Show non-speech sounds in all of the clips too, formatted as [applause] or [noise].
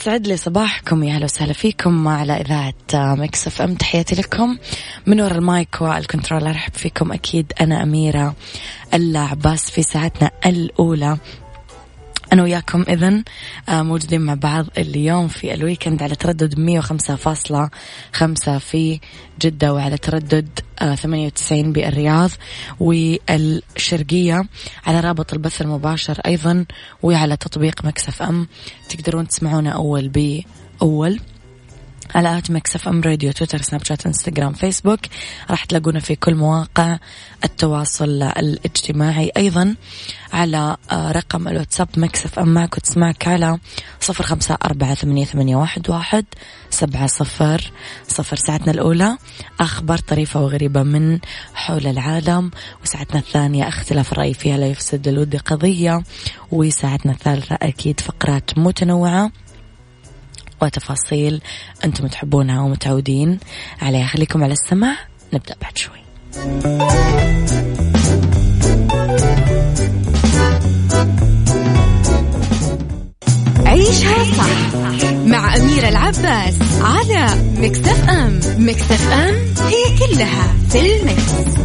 يسعد لي صباحكم يا أهلا وسهلا فيكم على إذاعة Mix FM. تحياتي لكم. من وراء المايك والكنترول أرحب فيكم أكيد أنا أميرة العباس في ساعتنا الأولى أنا وياكم إذن موجودين مع بعض اليوم في ال weekend على تردد 105.5 في جدة وعلى تردد 98 بالرياض. والشرقية على رابط البث المباشر أيضا وعلى تطبيق Mix FM تقدرون تسمعونا أول بأول. على at FM Radio تويتر سناب شات انستغرام فيسبوك. راح تلاقونا في كل مواقع التواصل الاجتماعي. أيضا على رقم الواتساب Mix FM معك وتسمعك على صفر خمسة أربعة ثمانية, ثمانية واحد, واحد سبعة صفر صفر. ساعتنا الأولى أخبار طريفة وغريبة من حول العالم وساعتنا الثانية اختلاف الرأي فيها لا يفسد الود قضية وساعتنا الثالثة أكيد فقرات متنوعة. وتفاصيل أنتم تحبونها ومتعودين عليها. خليكم على السماع نبدأ بعد شوي. عيشها صح مع أميرة العباس على مكتف أم. مكتف أم هي كلها في المكس.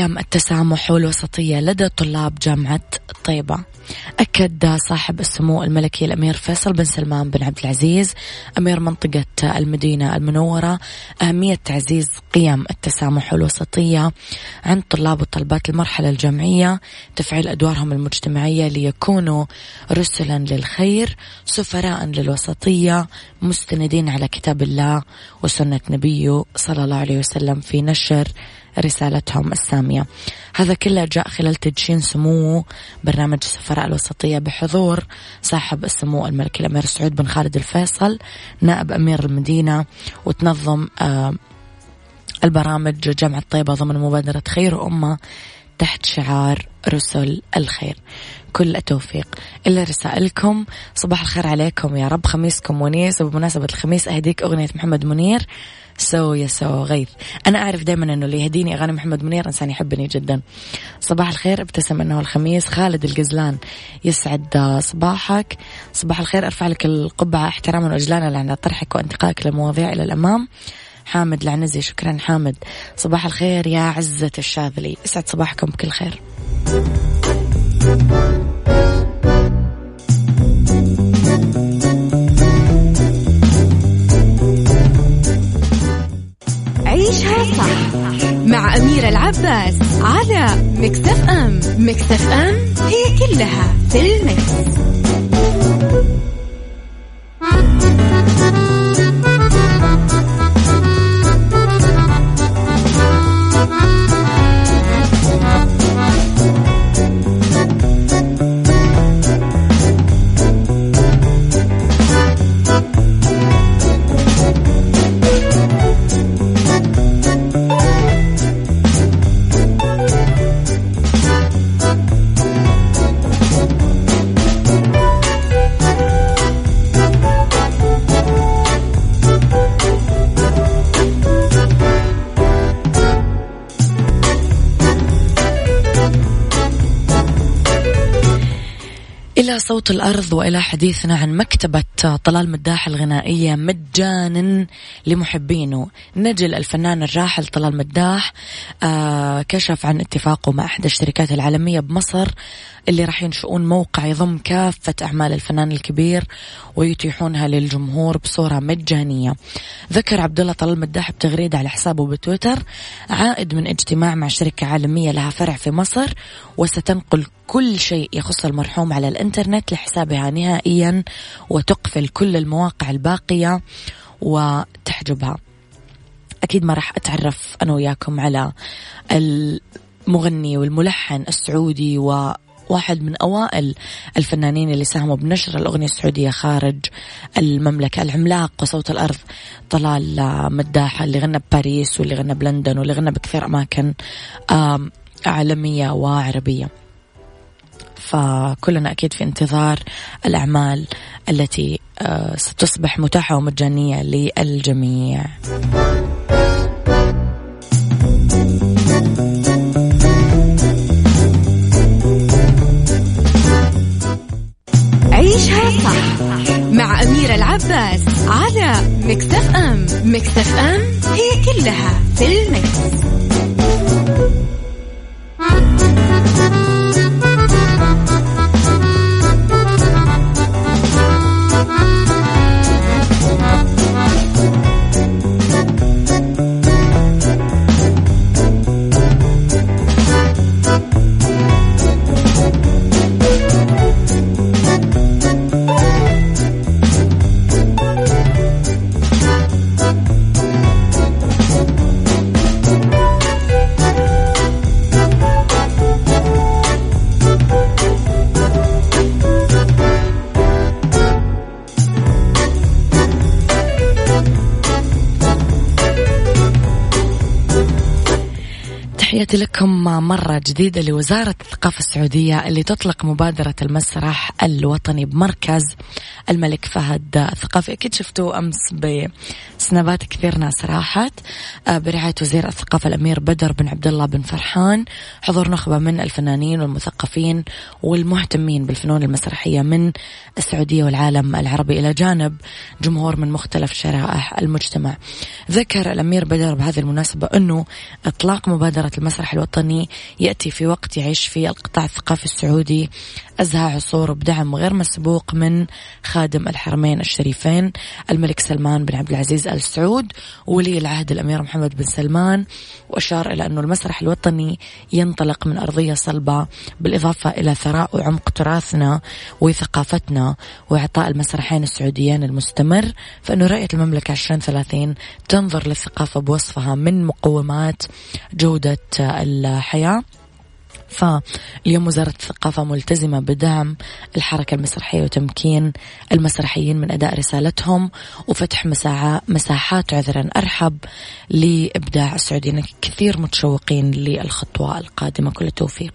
قيم التسامح والوسطية لدى طلاب جامعة طيبة. أكد صاحب السمو الملكي الأمير فيصل بن سلمان بن عبد العزيز أمير منطقة المدينة المنورة أهمية تعزيز قيم التسامح والوسطية عند طلاب وطلبات المرحلة الجامعية تفعيل أدوارهم المجتمعية ليكونوا رسلا للخير سفراء للوسطية مستندين على كتاب الله وسنة نبيه صلى الله عليه وسلم في نشر رسالتهم السامية. هذا كله جاء خلال تدشين سمو برنامج السفراء الوسطية بحضور صاحب السمو الملكي الأمير سعود بن خالد الفيصل نائب أمير المدينة وتنظم آه البرامج جامعة طيبة ضمن مبادرة خير وأمة تحت شعار رسل الخير. كل التوفيق. إلا رسائلكم. صباح الخير عليكم يا رب. خميسكم ونيس وبمناسبة الخميس أهديك أغنية محمد منير. سو يا سو. غيث. أنا أعرف دائما أنه اللي يهديني أغاني محمد منير إنسان يحبني جدا. صباح الخير. ابتسم أنه الخميس. خالد القزلان يسعد صباحك. صباح الخير. أرفع لك القبعة. احتراما وإجلالا على طرحك وانتقائك للمواضيع إلى الأمام. حامد العنزي. شكرا حامد. صباح الخير يا عزة الشاذلي. يسعد صباحكم بكل خير. عيشها صح مع أمير أميرة العباس على مكتف أم مكتف أم هي كلها في المكس. صوت الأرض وإلى حديثنا عن مكتبة طلال مداح الغنائية مجانا لمحبينه. نجل الفنان الراحل طلال مداح آه كشف عن اتفاقه مع إحدى الشركات العالمية بمصر اللي راح ينشؤون موقع يضم كافة أعمال الفنان الكبير ويتيحونها للجمهور بصورة مجانية. ذكر عبد الله طلال مداح بتغريدة على حسابه بتويتر عائد من اجتماع مع شركة عالمية لها فرع في مصر وستنقل كل شيء يخص المرحوم على الإنترنت لحسابها نهائيا وتقفل كل المواقع الباقية وتحجبها. أكيد ما راح أتعرف أنا وياكم على المغني والملحن السعودي و واحد من أوائل الفنانين اللي ساهموا بنشر الأغنية السعودية خارج المملكة. العملاق وصوت الأرض طلال مداحة اللي غنى بباريس واللي غنى بلندن واللي غنى بكثير أماكن عالمية وعربية. فكلنا أكيد في انتظار الأعمال التي آه، ستصبح متاحة ومجانية للجميع عيشها صح مع أميرة العباس على مكتف أم مكتف أم هي كلها في المكس. مرة جديدة لوزارة الثقافة السعودية اللي تطلق مبادرة المسرح الوطني بمركز الملك فهد الثقافي. أكيد شفتوا أمس بسنابات كثير ناس راحت آه، برعاية وزير الثقافة الأمير بدر بن عبد الله بن فرحان حضور نخبة من الفنانين والمثقفين والمهتمين بالفنون المسرحية من السعودية والعالم العربي إلى جانب جمهور من مختلف شرائح المجتمع. ذكر الأمير بدر بهذه المناسبة أنه إطلاق مبادرة المسرح الوطني يأتي في وقت يعيش فيه القطاع الثقافي السعودي أزهى عصور بدعم غير مسبوق من خادم الحرمين الشريفين الملك سلمان بن عبد العزيز آل سعود وولي العهد الأمير محمد بن سلمان وأشار إلى أنه المسرح الوطني ينطلق من أرضية صلبة بالإضافة إلى ثراء وعمق تراثنا وثقافتنا وإعطاء المسرحين السعوديين المستمر فإنه رؤية المملكة 2030 تنظر للثقافة بوصفها من مقومات جودة الحياة. فاليوم وزارة الثقافة ملتزمة بدعم الحركة المسرحية وتمكين المسرحيين من أداء رسالتهم وفتح مساحات عذرا أرحب لإبداع السعوديين كثير متشوقين للخطوة القادمة. كل التوفيق.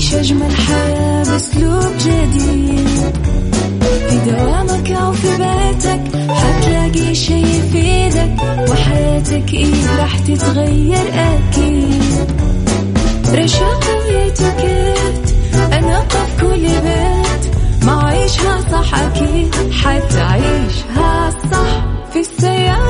أجمل حياة بأسلوب جديد. في دوامك أو في بيتك حتلاقي شي يفيدك وحياتك إيه راح تتغير أكيد. رشاق ويتوكيت أنا قف كل بيت ما عيشها صح أكيد حتعيشها صح في السيارة.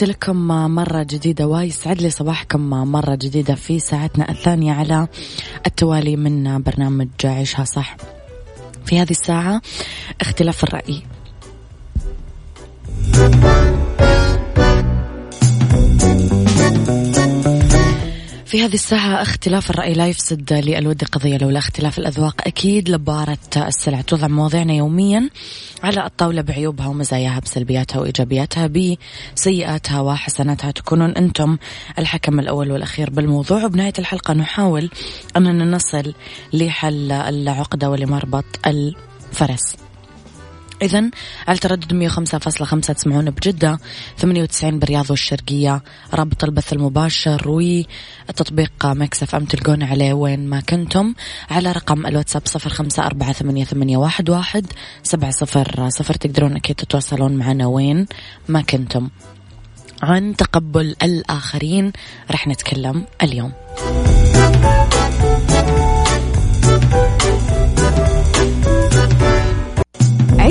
تحياتي لكم مرة جديدة ويسعد لي صباحكم مرة جديدة في ساعتنا الثانية على التوالي من برنامج عيشها صح. في هذه الساعة اختلاف الرأي. في هذه الساعة اختلاف الرأي لا يفسد للود قضية لولا اختلاف الأذواق أكيد لبارة السلع. توضع مواضيعنا يوميا على الطاولة بعيوبها ومزاياها بسلبياتها وإيجابياتها بسيئاتها وحسناتها. تكونون أنتم الحكم الأول والأخير بالموضوع. وبنهاية الحلقة نحاول أننا نصل لحل العقدة ولمربط الفرس. إذا على تردد 105.5 تسمعون بجدة. 98 برياض والشرقية رابط البث المباشر وتطبيق مكسف أم تلقون عليه وين ما كنتم. على رقم الواتساب 0548811700 سبعة صفر صفر تقدرون أكيد تتواصلون معنا وين ما كنتم. عن تقبل الآخرين رح نتكلم اليوم.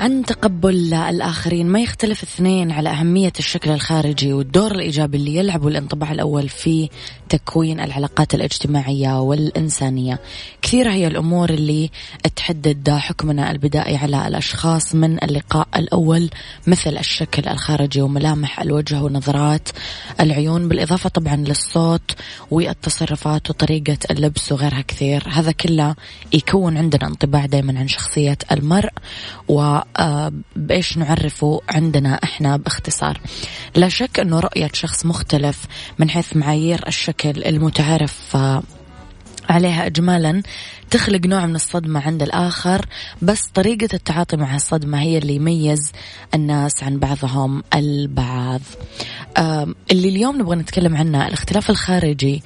عن تقبل الآخرين. ما يختلف اثنين على أهمية الشكل الخارجي والدور الإيجابي اللي يلعبه الانطباع الأول في تكوين العلاقات الاجتماعية والإنسانية. كثيرة هي الأمور اللي تحدد حكمنا البدائي على الأشخاص من اللقاء الأول مثل الشكل الخارجي وملامح الوجه ونظرات العيون بالإضافة طبعا للصوت والتصرفات وطريقة اللبس وغيرها كثير. هذا كله يكون عندنا انطباع دائما عن شخصية المرء وبإيش نعرفه عندنا إحنا باختصار. لا شك أنه رؤية شخص مختلف من حيث معايير الشكل المتعارف عليها اجمالا تخلق نوع من الصدمة عند الآخر بس طريقة التعاطي مع الصدمة هي اللي يميز الناس عن بعضهم البعض. اللي اليوم نبغى نتكلم عنه الاختلاف الخارجي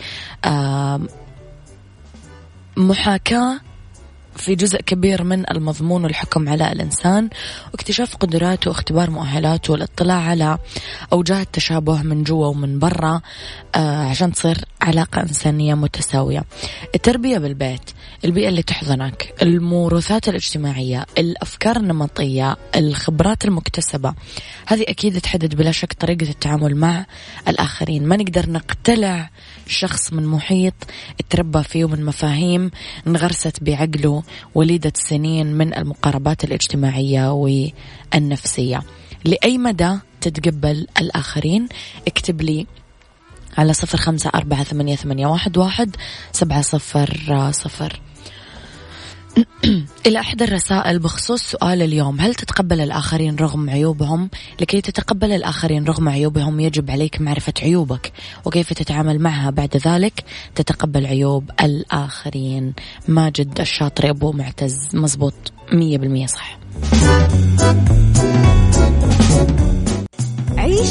محاكاة في جزء كبير من المضمون والحكم على الإنسان واكتشاف قدراته واختبار مؤهلاته والاطلاع على أوجاه التشابه من جوا ومن برا آه عشان تصير علاقة إنسانية متساوية. التربية بالبيت البيئة اللي تحضنك الموروثات الاجتماعية الأفكار النمطية الخبرات المكتسبة. هذه أكيد تحدد بلا شك طريقة التعامل مع الآخرين. ما نقدر نقتلع شخص من محيط تربى فيه ومن مفاهيم انغرست بعقله وليدة سنين من المقاربات الاجتماعية والنفسية. لأي مدى تتقبل الآخرين؟ اكتب لي على صفر خمسة أربعة ثمانية, ثمانية واحد, واحد سبعة صفر صفر. [clears throat] إلى إحدى الرسائل بخصوص سؤال اليوم. هل تتقبل الآخرين رغم عيوبهم؟ لكي تتقبل الآخرين رغم عيوبهم يجب عليك معرفة عيوبك وكيف تتعامل معها. بعد ذلك تتقبل عيوب الآخرين. ماجد الشاطر أبو معتز مزبوط مية بالمية صح.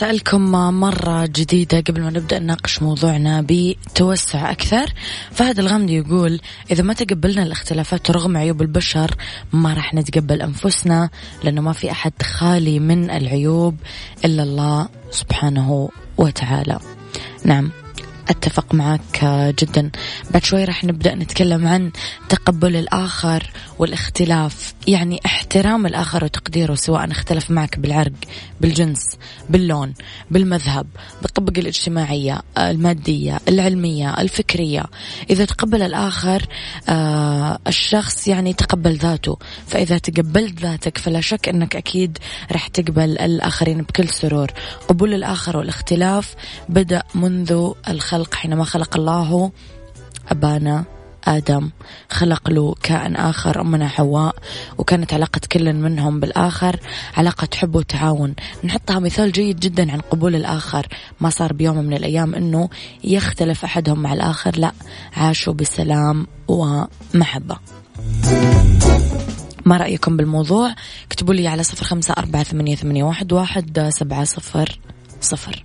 لرسائلكم مرة جديدة قبل ما نبدأ نناقش موضوعنا بتوسع أكثر. فهد الغامدي يقول إذا ما تقبلنا الاختلافات رغم عيوب البشر ما راح نتقبل أنفسنا لأنه ما في أحد خالي من العيوب إلا الله سبحانه وتعالى. نعم. أتفق معك جدا. بعد شوي راح نبدأ نتكلم عن تقبل الآخر والاختلاف. يعني احترام الآخر وتقديره سواء اختلف معك بالعرق بالجنس باللون بالمذهب بالطبقة الاجتماعية المادية العلمية الفكرية. إذا تقبل الآخر آه الشخص يعني تقبل ذاته. فإذا تقبلت ذاتك فلا شك أنك أكيد راح تقبل الآخرين بكل سرور. قبول الآخر والاختلاف بدأ منذ الخلق. حينما خلق الله أبانا آدم خلق له كائن آخر أمنا حواء وكانت علاقة كل منهم بالآخر علاقة حب وتعاون. نحطها مثال جيد جدا عن قبول الآخر. ما صار بيوم من الأيام أنه يختلف أحدهم مع الآخر لا عاشوا بسلام ومحبة. ما رأيكم بالموضوع؟ اكتبوا لي على صفر خمسة أربعة ثمانية, واحد سبعة صفر صفر.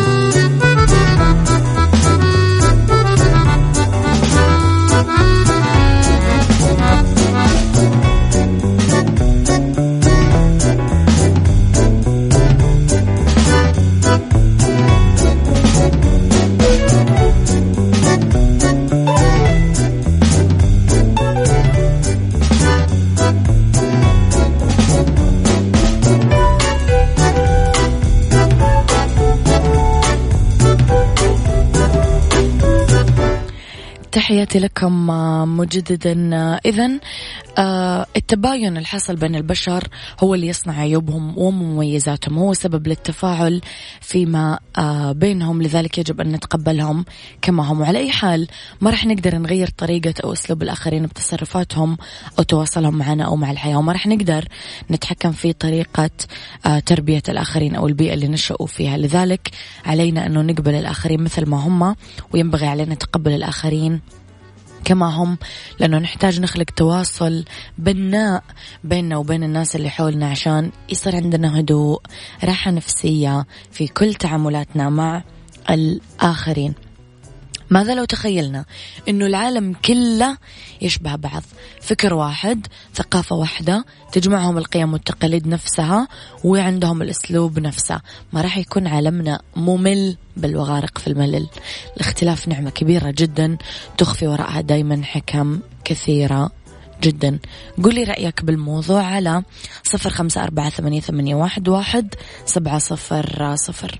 تحياتي لكم آه، مجددا آه، إذا آه، التباين اللي حصل بين البشر هو اللي يصنع عيوبهم ومميزاتهم هو سبب للتفاعل فيما بينهم لذلك يجب أن نتقبلهم كما هم. وعلى أي حال ما راح نقدر نغير طريقة أو أسلوب الآخرين بتصرفاتهم أو تواصلهم معنا أو مع الحياة وما راح نقدر نتحكم في طريقة تربية الآخرين أو البيئة اللي نشأوا فيها. لذلك علينا أنه نقبل الآخرين مثل ما هم وينبغي علينا تقبل الآخرين كما هم لأنه نحتاج نخلق تواصل بناء بيننا وبين الناس اللي حولنا عشان يصير عندنا هدوء راحة نفسية في كل تعاملاتنا مع الآخرين. ماذا لو تخيلنا أنه العالم كله يشبه بعض؟ فكر واحد ثقافة واحدة تجمعهم القيم والتقاليد نفسها وعندهم الأسلوب نفسه. ما راح يكون عالمنا ممل بل وغارق في الملل. الاختلاف نعمة كبيرة جدا تخفي وراءها دايما حكم كثيرة جدا. قولي رأيك بالموضوع على صفر خمسة أربعة ثمانية, ثمانية واحد, واحد سبعة صفر صفر.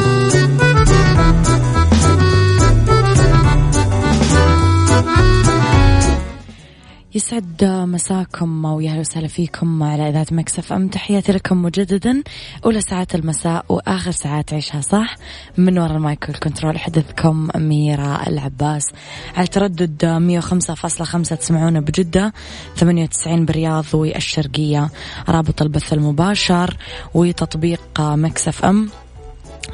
يسعد مساكم ويا أهلا وسهلا فيكم على إذاعة Mix FM. تحياتي لكم مجددا. أولى ساعات المساء وآخر ساعات عيشها صح. من وراء المايك والكنترول تحدثكم اميره العباس. على تردد 105.5 تسمعونا بجدة. 98 بالرياض والشرقية. رابط البث المباشر وتطبيق Mix FM.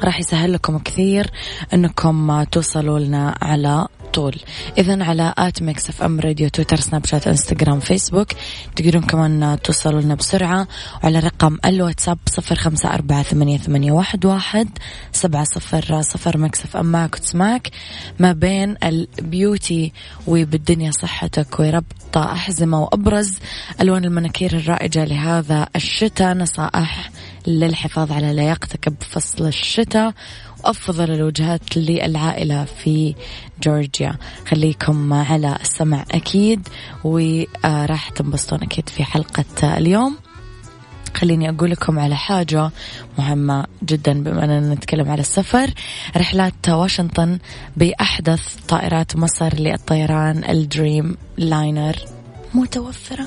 راح يسهل لكم كثير إنكم توصلوا لنا على طول. اذا على at Mix FM Radio تويتر سناب شات إنستغرام فيسبوك. تقدرون كمان توصلوا لنا بسرعة وعلى رقم الواتساب صفر خمسة أربعة ثمانية, ثمانية واحد, واحد سبعة صفر صفر Mix FM معك وتسمعك. ما بين ال beauty وبالدنيا صحتك وربط أحزمة وأبرز. ألوان المناكير الرائجة لهذا الشتاء نصائح للحفاظ على لياقتك بفصل الشتاء. وأفضل الوجهات للعائلة في جورجيا. خليكم على السمع أكيد وراح تنبسطون أكيد في حلقة اليوم. خليني أقول لكم على حاجة مهمة جدا بما أننا نتكلم على السفر. رحلات واشنطن بأحدث طائرات مصر للطيران الدريم لاينر متوفرة.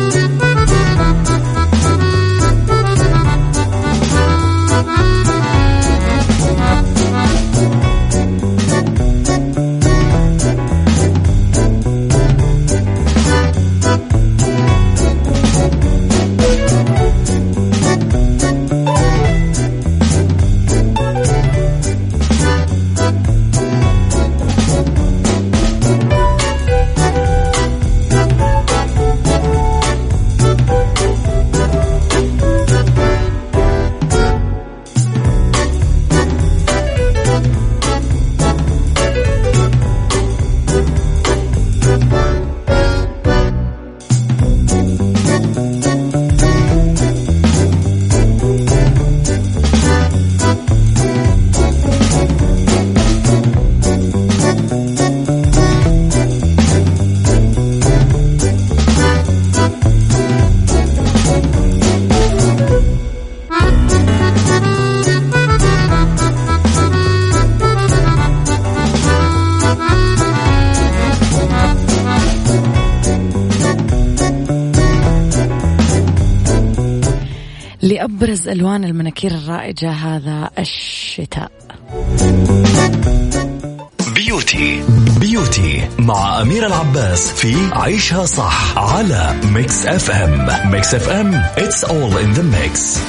لأبرز ألوان المناكير الرائجة هذا الشتاء. beauty. beauty مع أميرة العباس في عيشها صح على Mix FM Mix FM it's all in the mix.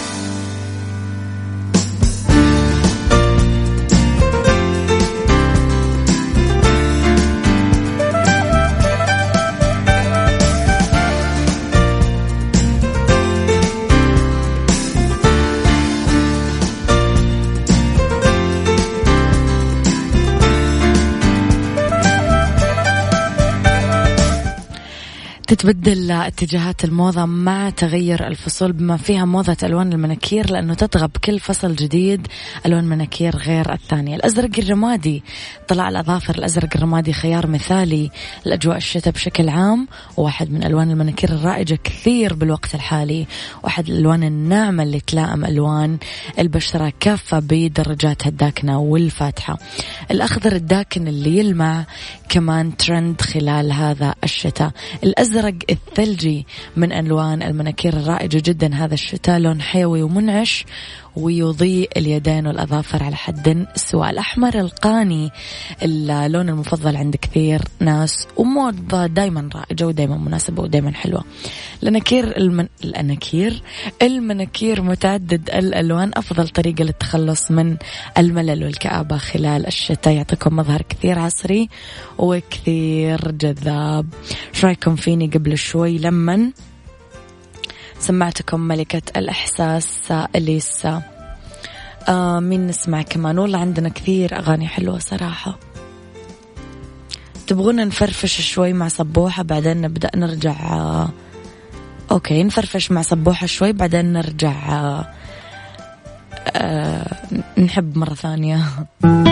تتبدل اتجاهات الموضة مع تغير الفصول بما فيها موضة ألوان المناكير لأنه تطغى بكل فصل جديد ألوان مناكير غير الثانية. الأزرق الرمادي طلع الأظافر الأزرق الرمادي خيار مثالي لأجواء الشتاء بشكل عام واحد من ألوان المناكير الرائجة كثير بالوقت الحالي واحد الألوان الناعمة اللي تلائم ألوان البشرة كافة بدرجاتها الداكنة والفاتحة. الأخضر الداكن اللي يلمع كمان ترند خلال هذا الشتاء. الأزرق الثلجي من ألوان المناكير الرائجة جدا. هذا الشتاء لون حيوي ومنعش ويضيء اليدين والأظافر على حد سواء الأحمر القاني اللون المفضل عند كثير ناس وموضة دايما رائجة ودايما مناسبة ودايما حلوة. الأناكير المن... الأناكير المناكير متعدد الألوان أفضل طريقة للتخلص من الملل والكآبة خلال الشتاء. يعطيكم مظهر كثير عصري وكثير جذاب. شو رأيكم فيني قبل شوي؟ لمن سمعتكم ملكة الإحساس إليسا آه مين نسمع كمان؟ والله عندنا كثير أغاني حلوة صراحة. تبغون نفرفش شوي مع صبوحة بعدين نبدأ نرجع. آه أوكي نفرفش مع صبوحة شوي بعدين نرجع. آه أه نحب مرة ثانية. [laughs]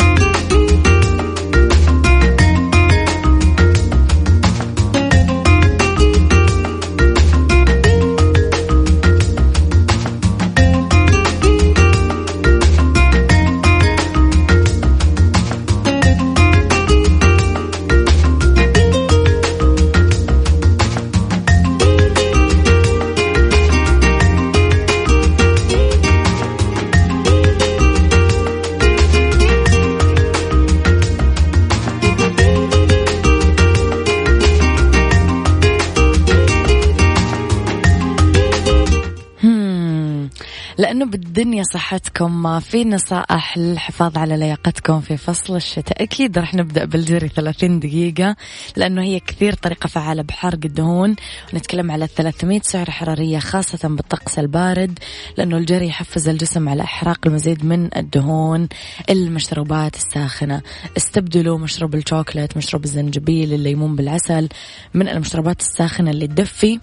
لأنه بالدنيا صحتكم في نصائح للحفاظ على لياقتكم في فصل الشتاء. أكيد رح نبدأ بالجري 30 دقيقة لأنه هي كثير طريقة فعالة بحرق الدهون ونتكلم على 300 سعرة حرارية خاصة بالطقس البارد لأنه الجري يحفز الجسم على إحراق المزيد من الدهون المشروبات الساخنة. استبدلوا مشروب الشوكولات مشروب الزنجبيل الليمون بالعسل من المشروبات الساخنة اللي تدفي.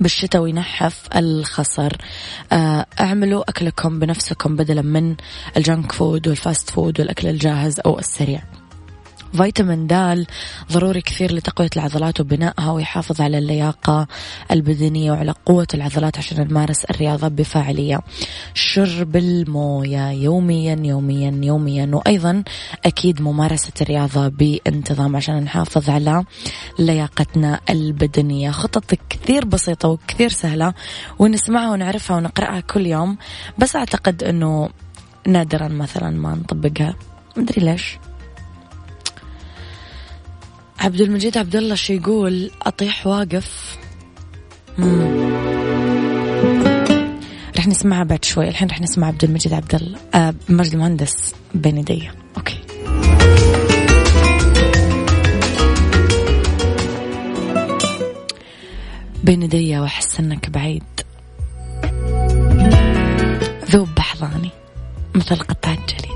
بالشتاء وينحف الخصر. آه، اعملوا أكلكم بنفسكم بدلا من ال junk food وال fast food والأكل الجاهز أو السريع. فيتامين د ضروري كثير لتقوية العضلات وبنائها ويحافظ على اللياقة البدنية وعلى قوة العضلات عشان نمارس الرياضة بفاعلية. شرب الموية يوميا يوميا يوميا. وأيضا أكيد ممارسة الرياضة بانتظام عشان نحافظ على لياقتنا البدنية. خطط كثير بسيطة وكثير سهلة ونسمعها ونعرفها ونقرأها كل يوم بس أعتقد أنه نادرا مثلا ما نطبقها. مدري ليش. عبد المجيد عبد الله شو يقول؟ أطيح واقف. رح نسمعها بعد شوي. الحين رح نسمع عبد المجيد عبد الله آه مجد المهندس بين يدي okay. بين يدي وأحس إنك بعيد. ذوب بأحضاني مثل قطعة جليد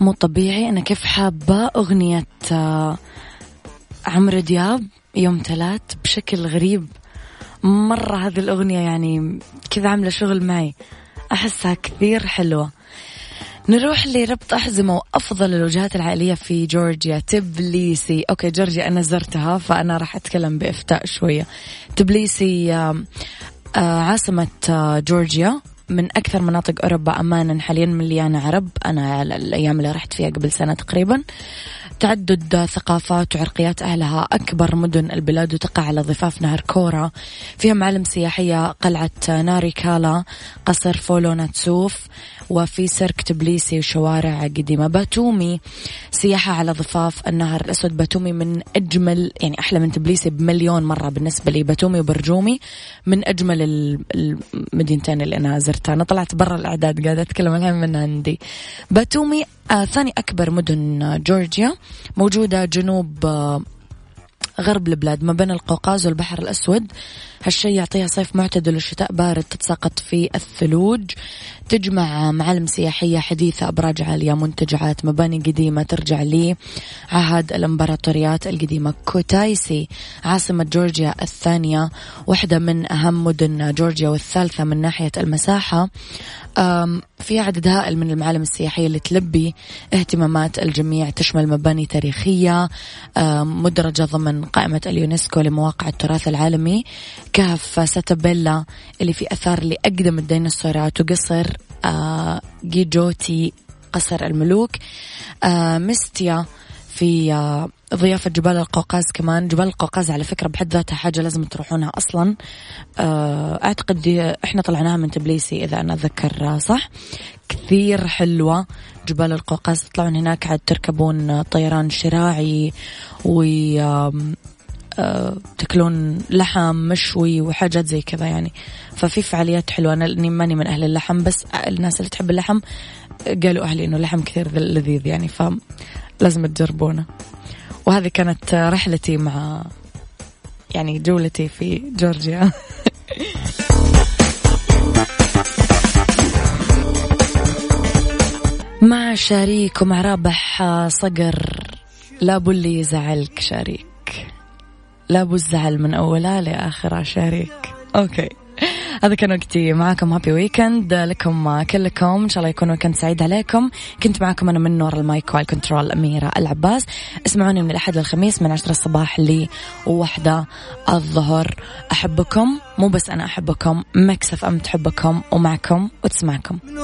مو طبيعي. أنا كيف حابة أغنية آه، عمرو دياب يوم ثلاث بشكل غريب. مرة هذه الأغنية يعني كذا عاملة شغل معي. أحسها كثير حلوة. نروح لربط أحزمة وأفضل الوجهات العائلية في جورجيا. تبليسي. أوكي جورجيا أنا زرتها فأنا راح أتكلم بإفتاء شوية. تبليسي آه، آه، عاصمة جورجيا. من أكثر مناطق أوروبا أمانا حاليا مليانة عرب. أنا الأيام اللي رحت فيها قبل سنة تقريبا. تعدد ثقافات وعرقيات أهلها أكبر مدن البلاد وتقع على ضفاف نهر كورا. فيها معالم سياحية قلعة ناريكالا قصر فولو ناتسوف. وفي سيرك تبليسي وشوارع قديمة. باتومي سياحة على ضفاف النهر الأسود. باتومي من أجمل يعني أحلى من تبليسي بمليون مرة بالنسبة لي. باتومي وبورجومي من أجمل المدينتين اللي أنا زرتها. أنا طلعت برا الأعداد قاعدة أتكلم الحين من عندي. باتومي آه ثاني أكبر مدن جورجيا موجودة جنوب آه غرب البلاد ما بين القوقاز والبحر الأسود. هالشيء يعطيها صيف معتدل وشتاء بارد تتساقط فيه الثلوج. تجمع معالم سياحية حديثة أبراج عالية منتجعات مباني قديمة ترجع لعهد الإمبراطوريات القديمة. كوتايسي عاصمة جورجيا الثانية واحدة من أهم مدن جورجيا والثالثة من ناحية المساحة. في عدد هائل من المعالم السياحية اللي تلبي اهتمامات الجميع. تشمل مباني تاريخية مدرجة ضمن قائمة اليونسكو لمواقع التراث العالمي كهف ساتابليا اللي في أثار لأقدم الديناصورات وقصر جيجوتي قصر الملوك مستيا في ضيافة جبال القوقاز كمان. جبال القوقاز على فكرة بحد ذاتها حاجة لازم تروحونها أصلا. آه أعتقد إحنا طلعناها من تبليسي إذا أنا أتذكر صح؟ كثير حلوة جبال القوقاز. تطلعون هناك عاد تركبون طيران شراعي و تاكلون لحم مشوي وحاجات زي كذا يعني. ففي فعاليات حلوة. أنا لأني ماني من أهل اللحم بس الناس اللي تحب اللحم قالوا أهلي إنه اللحم كثير لذيذ يعني فلازم تجربونه. وهذه كانت رحلتي مع يعني جولتي في جورجيا. مع شريك ومع رابح صقر؟ لا اللي يزعلك شريك لا بو الزعل من أولها لآخرها شريك okay. هذا كان وقتي معاكم happy weekend لكم كلكم. إن شاء الله يكون weekend سعيد عليكم. كنت معاكم أنا من ورا ال mic وال control أميرة العباس. اسمعوني من الأحد للخميس من عشرة الصباح لوحدة الظهر. أحبكم مو بس أنا أحبكم Mix FM تحبكم ومعكم وتسمعكم.